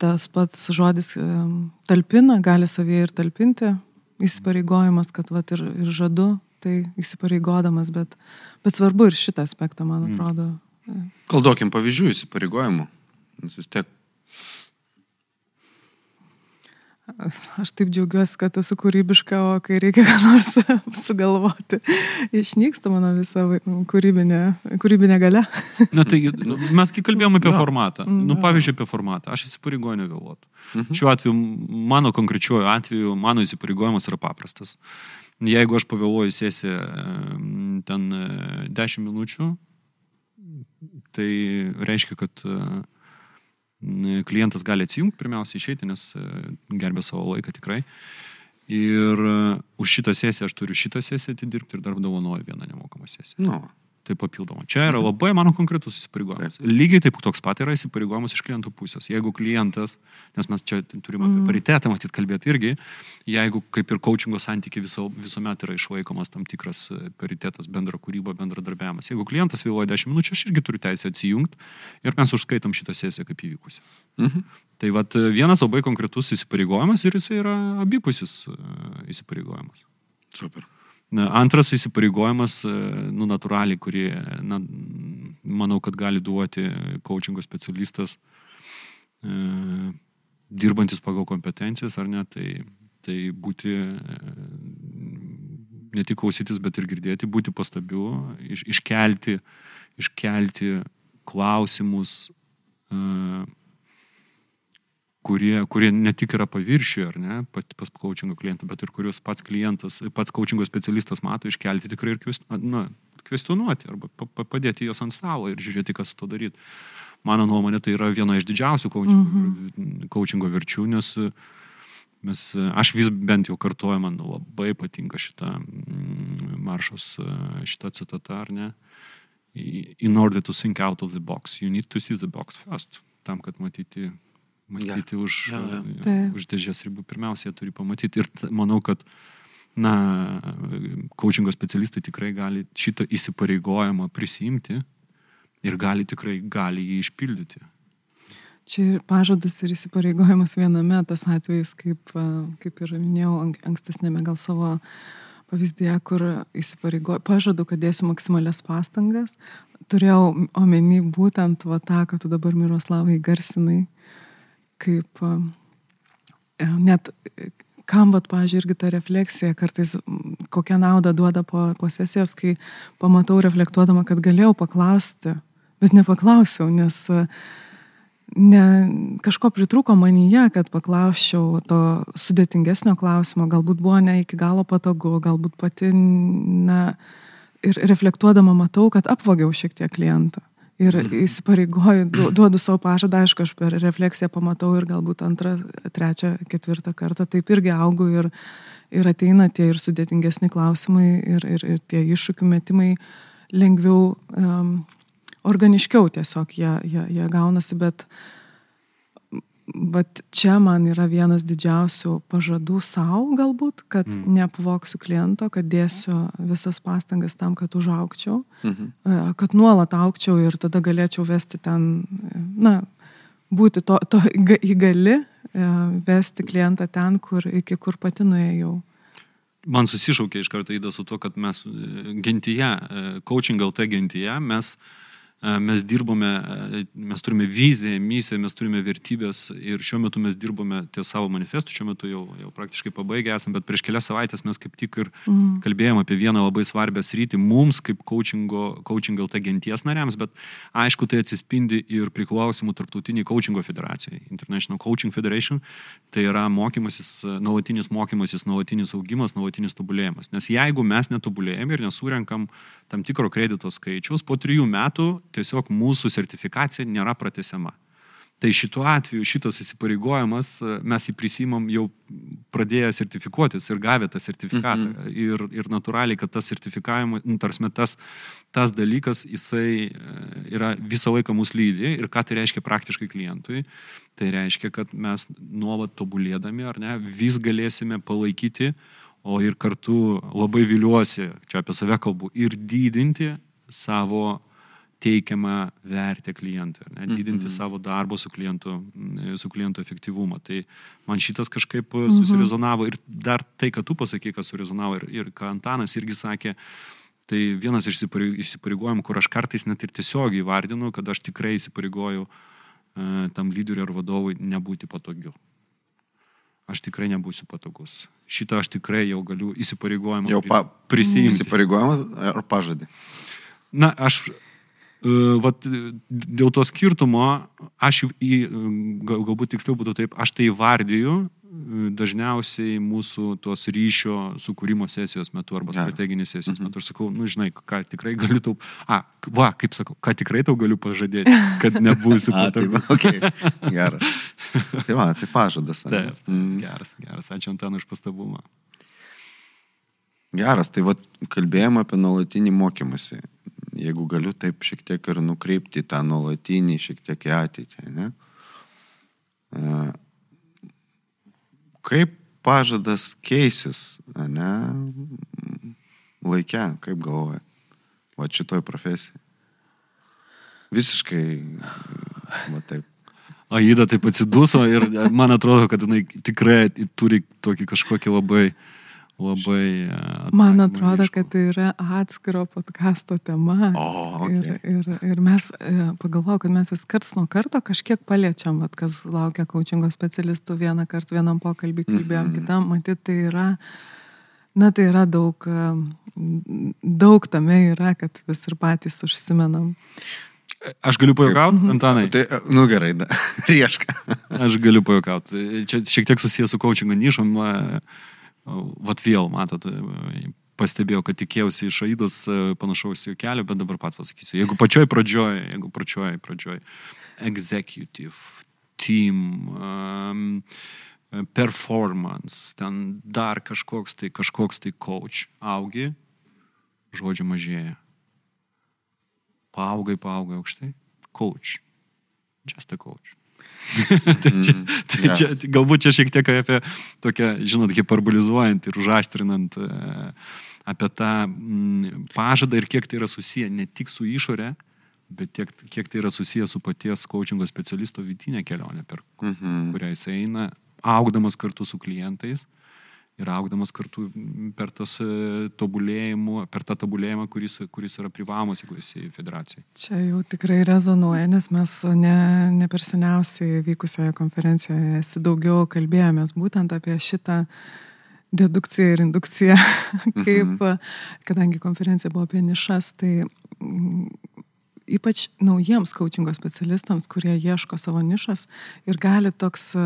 tas pats žodis um, talpina, gali savyje ir talpinti įsipareigojimas, kad vat, ir, ir žadu tai įsipareigodamas, bet, bet svarbu ir šitą aspektą, man mm. atrodo, Gal duokim pavyzdžių įsipareigojimų. Nes vis tiek Aš taip džiaugiuosi, kad esu kūrybiška, o kai reikia ką nors sugalvoti, išnyksta mano visa kūrybinė, kūrybinė gale. Na tai nu, mes kai kalbėjome apie Jo. formatą, nu pavyzdžiui apie formatą, aš įsipareigoju nevėluoti. Mhm. Šiuo atveju, mano konkrečiuoju atveju, mano įsipareigojimas yra paprastas. Jeigu aš pavėluoju em, ten e, 10 minučių, tai reiškia, kad e, klientas gali atsijungti, pirmiausia išeiti, nes e, gerbė savo laiką tikrai. Ir e, už šitą sesiją aš turiu šitą sesiją atidirbti ir dar dovanoju vieną nemokamą sesiją. Nu, Tai papildoma. Čia yra labai mano konkretus įsipareigojimas. Lygiai taip toks pat yra įsipareigojimas iš klientų pusės. Jeigu klientas, nes mes čia turime apie paritetą matyti kalbėti irgi, jeigu kaip ir coachingo santykiai viso, visuomet yra išlaikomas tam tikras e, paritetas, bendra kūryba, bendradarbiavimas. Jeigu klientas vėluoja 10 minučių, aš irgi turiu teisę atsijungti ir mes užskaitom šitą sesiją kaip įvykusi. mhm. Tai vat e, vienas labai konkretus įsipareigojimas ir jis yra abipusis e, įsipareigojimas. super. Antras įsipareigojimas, e, nu, natūraliai, kurį, na, manau, kad gali duoti coachingo specialistas, e, dirbantis pagal kompetencijas, ar ne, tai, tai būti, e, ne tik klausytis, bet ir girdėti, būti pastabiu, iš, iškelti, iškelti klausimus, e, kurie, kurie ne tik yra paviršiuje, ar ne, pas coachingo klientą, bet ir kuriuos pats klientas, pats coachingo specialistas mato, iškelti tikrai ir kvestionuoti arba pa- pa- padėti juos ant stalo ir žiūrėti, kas su to daryti. Mano nuomonė, tai yra viena iš didžiausių coachingo, mhm. coachingo verčių, nes mes, aš vis bent jau kartuoju, man labai patinka šita mm, maršos, šita citata, ar ne? In order to think out of the box, you need to see the box first, tam, kad matyti matyti Jo. už, jo. e, Taip. už dėžės ribų. Pirmiausia, jie turi pamatyti. Ir manau, kad na, coachingo specialistai tikrai gali šitą įsipareigojimą prisimti ir gali tikrai gali jį išpildyti. Čia ir pažadas ir įsipareigojimas viename tas atvejis, kaip, kaip ir minėjau ank- ankstesnėme gal savo pavyzdėje, kur įsipareigoju, pažadu, kad dėsiu maksimalias pastangas. Turėjau omeny būtent va tą, kad tu dabar Miroslavai garsinai, kaip e, net e, kam, vat, pažiūrėjau, irgi ta refleksija kartais kokią naudą duoda po, po sesijos, kai pamatau reflektuodama, kad galėjau paklausti, bet nepaklausiau, nes ne, kažko pritrūko manyje, kad paklausčiau to sudėtingesnio klausimo, galbūt buvo ne iki galo patogu, galbūt pati, na, ir reflektuodama matau, kad apvogiau šiek tiek klientą. Ir įsipareigoju, du- duodu savo pažadą, aišku, aš per refleksiją pamatau ir galbūt antrą, trečią, ketvirtą kartą taip irgi augu ir, ir ateina tie ir sudėtingesni klausimai ir, ir, ir tie iššūkių metimai lengviau, um, organiškiau tiesiog jie, jie, jie gaunasi, bet Bet čia man yra vienas didžiausių pažadų savo galbūt, kad mm. neapvoksiu kliento, kad dėsiu visas pastangas tam, kad užaukčiau, Mhm. e, kad nuolat aukčiau ir tada galėčiau vesti ten, e, na, būti to, to įga- įgali, e, vesti klientą ten, kur, iki kur pati nuėjau. Man susišaukė iš karto įda su to, kad mes gentyje, coaching LT gentyje, mes, mes dirbome, e, mes turime viziją, misiją, mes turime vertybės ir šiuo metu mes dirbome ties savo manifestu, šiuo metu jau, jau praktiškai pabaigę esame, bet prieš kelias savaitės mes kaip tik ir Mm. kalbėjom apie vieną labai svarbę sritį mums kaip coachingo, coaching LT genties nariams, bet aišku, tai atsispindi ir priklausimų tarptautiniai coachingo federacijai, International Coaching Federation, tai yra mokymasis, nuolatinis mokymasis, nuolatinis augimas, nuolatinis tobulėjimas. Nes jeigu mes netobulėjame ir nesurenkam tam tikro kredito skaičiaus, po trijų metų tiesiog mūsų sertifikacija nėra pratesiama. Tai šituo atveju šitas įsipareigojimas e, mes jį prisimam jau pradėję sertifikuotis ir gavę tą sertifikatą. Mhm. Ir, ir natūraliai, kad tas sertifikavimas, nu, tarsi tas, tas dalykas, jisai e, yra visą laiką mūsų lydi. Ir ką tai reiškia praktiškai klientui? Tai reiškia, kad mes nuolat tobulėdami, ar ne, vis galėsime palaikyti, o ir kartu labai viliuosi, čia apie save kalbu, ir didinti savo teikiamą vertę klientui, ne, didinti Mhm. savo darbo su klientu, mm, su klientu efektyvumą. Tai man šitas kažkaip susirezonavo ir dar tai, kad tu pasakai, kas surezonavo ir, ir ką Antanas irgi sakė, Tai vienas iš įsiparei- įsipareigojimų, kur aš kartais net ir tiesiog įvardinu, kad aš tikrai įsipareigoju e, tam lyderiui ar vadovui nebūti patogiu. Aš tikrai nebūsiu patogus. Šitą aš tikrai jau galiu įsipareigojimą Jau pa, prisimti. Įsipareigojimas ar pažadį? Na, aš, vat, e, dėl to skirtumo, aš į, į, gal- galbūt tiksliau būtų taip, aš tai vardiju dažniausiai mūsų tos ryšio sukūrimo sesijos metu arba strateginės sesijos Mhm. metu. Aš sakau, nu žinai, ką tikrai galiu tau, a, va, kaip sakau, ką tikrai tau galiu pažadėti, kad nebūsiu A, tai, patogus. okay. Geras. Tai va, tai pažadas. ane? Taip, taip, Mm. geras, geras, ačiū Antanui už pastabumą. Geras, tai va, kalbėjom apie nuolatinį mokymasi. Jeigu galiu taip šiek tiek ir nukreipti tą nuolatinį šiek tiek į ateitį. Ne? E, Kaip pažadas keisis, ne? Laikia, kaip galvoja, va šitoj profesijai. Visiškai, va taip. Aida taip atsiduso ir man atrodo, kad jinai tikrai turi tokį kažkokį labai, labai... e, Man atrodo, aiškų. kad tai yra atskiro podkasto tema. O, Ir, okay. ir, ir mes e, pagalvojau, kad mes vis karts nuo karto kažkiek paliečiam, vat, kas laukia coachingo specialistų, vieną kartą vienam pokalbį kalbėjom, Mhm. kitam, matyt, tai yra, na tai yra daug, e, daug tame yra, kad vis ir patys užsimenam. Aš galiu pajokauti, Antanai. Tai, nu gerai, da. rieška. Aš galiu pajokauti. Čia šiek tiek susijęs su coachingo nišom. E, Vat vėl, matot, pastebėjau, kad tikėjausi iš Aidos e, panašaus į kelio, bet dabar pats pasakysiu. Jeigu pačioj pradžioj, jeigu pačioj pradžioj, executive, team, um, performance, ten dar kažkoks tai, kažkoks tai coach, augi, žodžių mažėja. Paaugai, paaugai aukštai, coach. Just a coach. tai čia, tai geras. čia, galbūt čia šiek tiek apie tokią, žinot, hiperbolizuojant ir užaštrinant e, apie tą mm, pažadą ir kiek tai yra susiję ne tik su išorė, bet tiek, kiek tai yra susiję su paties coachingo specialisto vidinė kelionė, per Mhm. kurią jis eina, augdamas kartu su klientais ir augdamas kartu per, tas, e, per tą tobulėjimą, kuris, kuris yra privalomas, jeigu esi federacijai. Čia jau tikrai rezonuoja, nes mes ne, ne per seniausiai vykusioje konferencijoje esi daugiau kalbėjomės būtent apie šitą dedukciją ir indukciją, kaip, kadangi konferencija buvo apie nišas, tai ypač naujiems coachingo specialistams, kurie ieško savo nišas ir gali toks, e,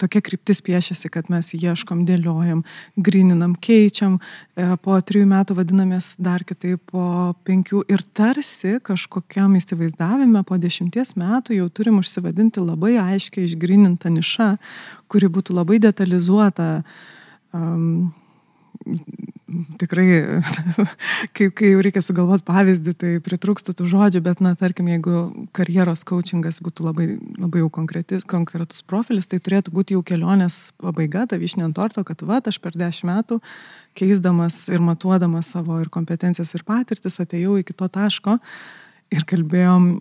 tokia kryptis piešiasi, kad mes ieškom, dėliojam, grininam, keičiam, e, po trijų metų vadinamės dar kitaip, po penkių ir tarsi kažkokiam įsivaizdavime po dešimties metų jau turim užsivadinti labai aiškiai išgrinintą nišą, kuri būtų labai detalizuota. Um, tikrai, kai, kai jau reikia sugalvoti pavyzdį, tai pritrūkstų tų žodžių, bet, na, tarkim, jeigu karjeros coachingas būtų labai, labai jau konkretus profilis, tai turėtų būti jau kelionės pabaiga, ta vyšnė ant torto, kad, va, aš per dešimt metų, keisdamas ir matuodamas savo ir kompetencijas ir patirtis, atėjau iki to taško ir kalbėjom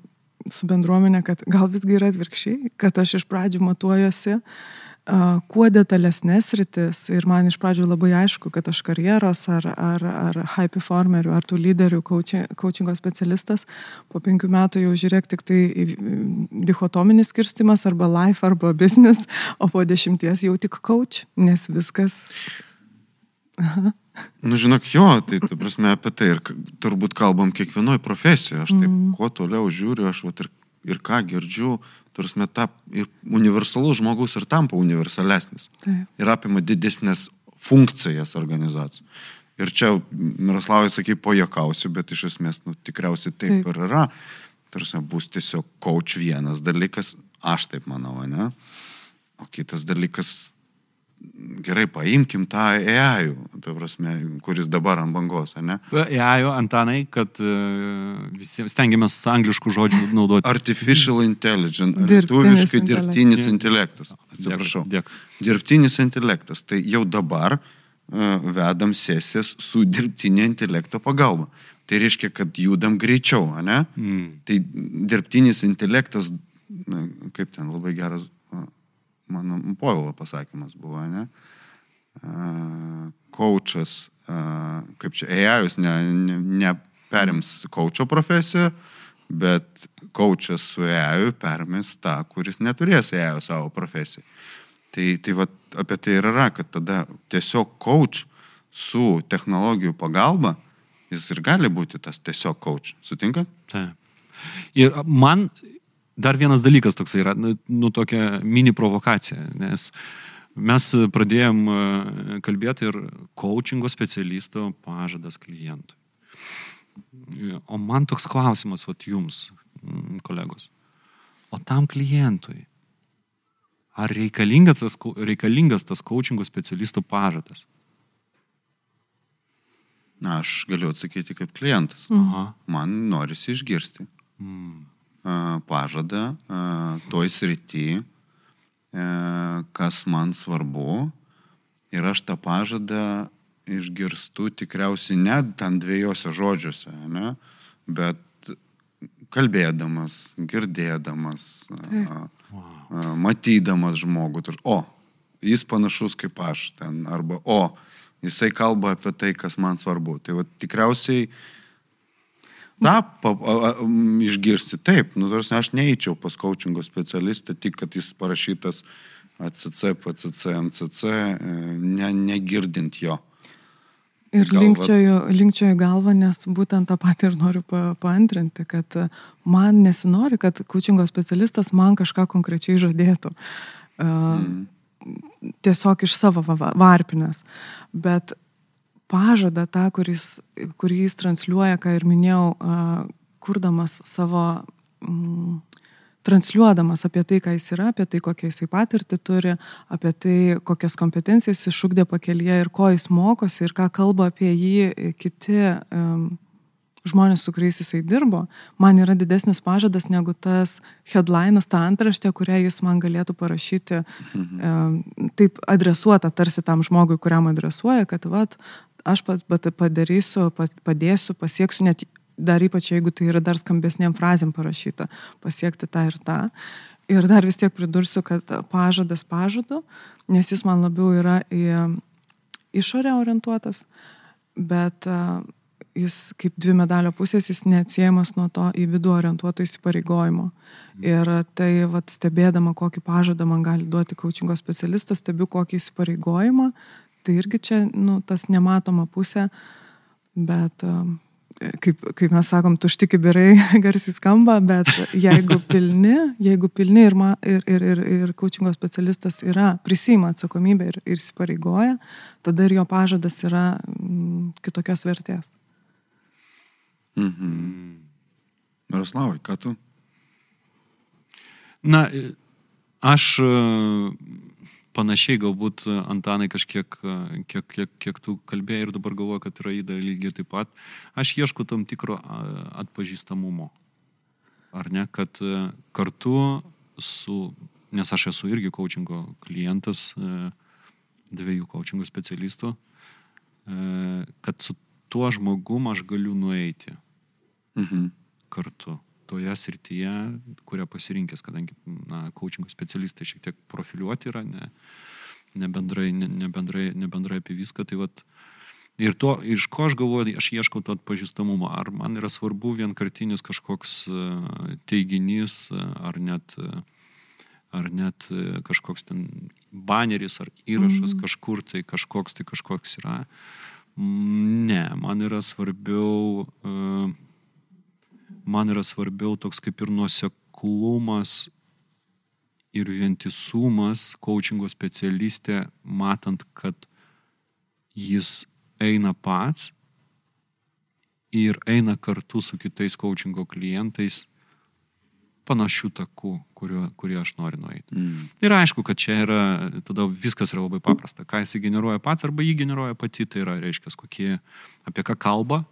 su bendruomenė, kad gal visgi yra atvirkščiai, kad aš iš pradžių matuojuosi kuo detalesnės rytis ir man iš pradžių labai aišku, kad aš karjeros ar, ar, ar high performerių, ar tų lyderių coachi- coachingo specialistas, po penkių metų jau žiūrėk tik tai dichotominis skirstimas arba life arba business, o po dešimties jau tik coach, nes viskas Nu, žinok, jo, tai, ta prasme, apie tai ir turbūt kalbam kiekvienoje profesijoje. Aš taip, mm. kuo toliau žiūriu, aš vat, ir, ir ką girdžiu, tarsi ta ir universalus žmogus ir tampa universalesnis. Taip. Ir apima didesnės funkcijas organizacijų. Ir čia, Miroslavai, sakai, pojakausiu, bet iš esmės, nu, tikriausiai taip, Taip. taip. ir yra. Tarsi bus tiesiog coach vienas dalykas, aš taip manau, ne? O kitas dalykas, gerai, paimkim tą AI, ta prasme, kuris dabar ant bangos, ne? Jajo, Antanai, kad e, visiems stengiamės angliškų žodžių naudoti. Artificial intelligence, lietuviškai dirbtinis intelektas. Atsiprašau. Dėkui. Dirbtinis intelektas. Tai jau dabar uh, vedam sesijas su dirbtinio intelekto pagalba. Tai reiškia, kad judam greičiau, ne? Mm. Tai dirbtinis intelektas, na, kaip ten labai geras, mano Povilo pasakymas buvo, ne? Kočas, kaip čia, EAJus neperims ne, ne perims kočio profesiją, bet kočas su EAJu perimis tą, kuris neturės EAJu savo profesiją. Tai, tai va, apie tai ir yra, kad tada tiesiog coach su technologijų pagalba, jis ir gali būti tas tiesiog coach. Sutinka? Taip. Ir man dar vienas dalykas toks yra, nu, nu tokia mini provokacija, nes mes pradėjom e, kalbėti ir coachingo specialisto pažadas klientui. O man toks klausimas, vat jums, kolegos. O tam klientui, ar reikalingas tas, reikalingas tas coachingo specialisto pažadas? Na, aš galiu atsakyti kaip klientas. Aha. Man norisi išgirsti Mm. Pažadą toj srity, kas man svarbu. Ir aš tą pažadą išgirstu tikriausiai net ten dviejose žodžiuose, ne? bet kalbėdamas, girdėdamas, matydamas žmogų. O, jis panašus kaip aš ten, arba o, jisai kalba apie tai, kas man svarbu. Tai va, tikriausiai tą pa, a, a, išgirsti. Taip, nu, tarsi aš neįčiau pas coachingo specialistą, tik kad jis parašytas ACC, PCC, MCC, ne, negirdint jo. Ir Galva- linkčioju, linkčioju galvą, nes būtent tą patį ir noriu pa, paantrinti, kad man nesinori, kad kučingo specialistas man kažką konkrečiai žadėtų. Uh, Mm. tiesiog iš savo va- va- varpinės. Bet pažadą tą, kuris, kurį jis transliuoja, ką ir minėjau, kurdamas savo, mm, transliuodamas apie tai, ką jis yra, apie tai, kokią jisai patirtį turi, apie tai, kokias kompetencijas išūkdė pakelyje ir ko jis mokosi ir ką kalba apie jį kiti um, žmonės, su kuriais jisai dirbo, man yra didesnis pažadas negu tas headlinas, ta antraštė, kurią jis man galėtų parašyti, um, taip adresuota tarsi tam žmogui, kuriam adresuoja, kad vat, aš pat, pat padarysiu, pat, padėsiu, pasieksiu, net dar ypač jeigu tai yra dar skambesniem frazėm parašyta, pasiekti tą ir tą. Ir dar vis tiek pridursiu, kad pažadas pažadu, nes jis man labiau yra į išorę orientuotas, bet jis kaip dvi medalio pusės, jis neatsiejamas nuo to į vidų orientuoto įsipareigojimo. Ir tai, vat, stebėdama, kokį pažadą man gali duoti kaučingo specialistas, stebiu kokį įsipareigojimą, tai irgi čia, nu, tas nematoma pusė, bet a, kaip, kaip mes sakom, tušti kibirai garsiai skamba, bet jeigu pilni, jeigu pilni ir, ma, ir, ir, ir, ir coachingo specialistas yra, prisima atsakomybę ir, ir įsipareigoja, tada ir jo pažadas yra mm, kitokios vertės. Mhm. Miroslavai, ką tu? Na, aš panašiai galbūt e, Antanai kažkiek, e, kiek, kiek, kiek tu kalbėjai ir dabar galvoju, kad yra įda lygiai taip pat. Aš ieškau tam tikro atpažįstamumo. Ar ne, kad e, kartu su, nes aš esu irgi coachingo klientas, dviejų coachingo specialistų, kad su tuo žmogum aš galiu nueiti Mhm. kartu toje srityje, kurią pasirinkęs, kadangi, na, coachingo specialistai šiek tiek profiliuoti yra, ne, ne, bendrai, ne, ne, bendrai, ne bendrai apie viską. Tai vat, ir to, iš ko aš galvoju, aš ieškau to atpažįstamumo. Ar man yra svarbu vienkartinis kažkoks e, teiginys, e, ar net, e, ar net kažkoks ten baneris, ar įrašas Mhm. kažkur tai kažkoks tai kažkoks yra. Mm, Ne, man yra svarbiau uh, man yra svarbiau toks kaip ir nuoseklumas ir vientisumas coachingo specialistė, matant, kad jis eina pats ir eina kartu su kitais coachingo klientais panašių takų, kurio, kurį aš noriu nueiti. Mhm. Ir aišku, kad čia yra, tada viskas yra labai paprasta. Ką jis generuoja pats arba jį generuoja pati, tai yra, reiškia, kokie, apie ką kalba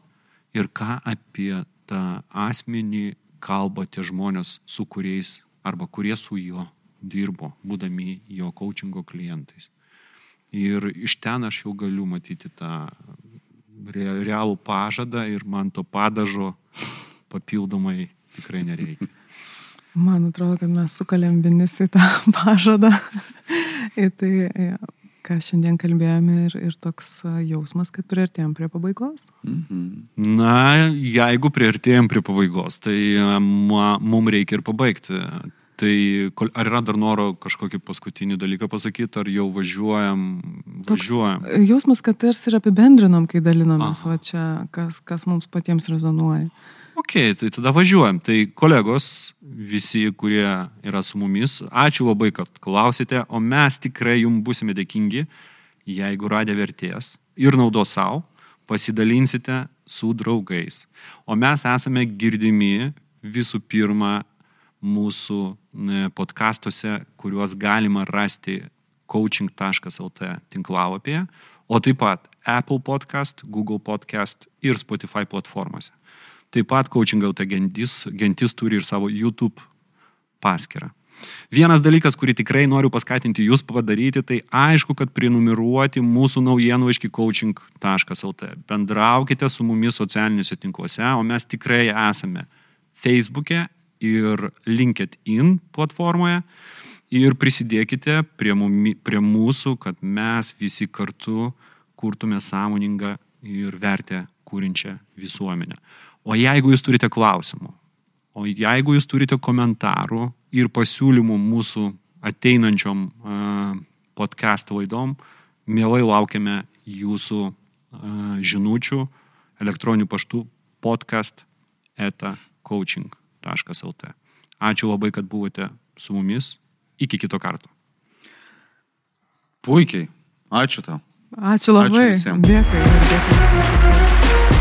ir ką apie tą asmenį kalba tie žmonės, su kuriais arba kurie su juo dirbo, būdami jo coachingo klientais. Ir iš ten aš jau galiu matyti tą re- realų pažadą ir man to padažo papildomai tikrai nereikia. Man atrodo, kad mes sukalėm vienis į tą pažadą. į tai, e, ką šiandien kalbėjome ir, ir toks jausmas, kad priartėjom prie pabaigos. Mhm. Na, jeigu priartėjom prie pabaigos, tai mums reikia ir pabaigti. Tai ar yra dar noro kažkokį paskutinį dalyką pasakyti, ar jau važiuojam? Toks Važiuojam. a, jausmas, kad tarsi ir apibendrinom, kai dalinomės, Aha. va čia, kas, kas mums patiems rezonuoja. Ok, tai tada važiuojam. Tai kolegos, visi, kurie yra su mumis, ačiū labai, kad klausėte, o mes tikrai jums busime dėkingi, jeigu radę vertės ir naudos savo, pasidalinsite su draugais. O mes esame girdimi visų pirma mūsų ne, podcastuose, kuriuos galima rasti coaching.lt tinklalapyje, o taip pat Apple podcast, Google podcast ir Spotify platformose. Taip pat Coaching LT gentis, gentis turi ir savo YouTube paskyrą. Vienas dalykas, kurį tikrai noriu paskatinti jūs padaryti, tai aišku, kad prenumeruoti mūsų naujienlaiškį coaching.lt. Bendraukite su mumis socialiniuose tinkluose, o mes tikrai esame Facebook'e ir LinkedIn platformoje. Ir prisidėkite prie, mumi, prie mūsų, kad mes visi kartu kurtume sąmoningą ir vertę kūrinčią visuomenę. O jeigu jūs turite klausimų, o jeigu jūs turite komentarų ir pasiūlymų mūsų ateinančiom podcast laidom, mielai laukiame jūsų žinučių elektroniniu paštu podcast eta coaching.lt. Ačiū labai, kad buvote su mumis. Iki kito karto. Puikiai. Ačiū tau. Ačiū labai. visiem. Dėkui. ir dėkui.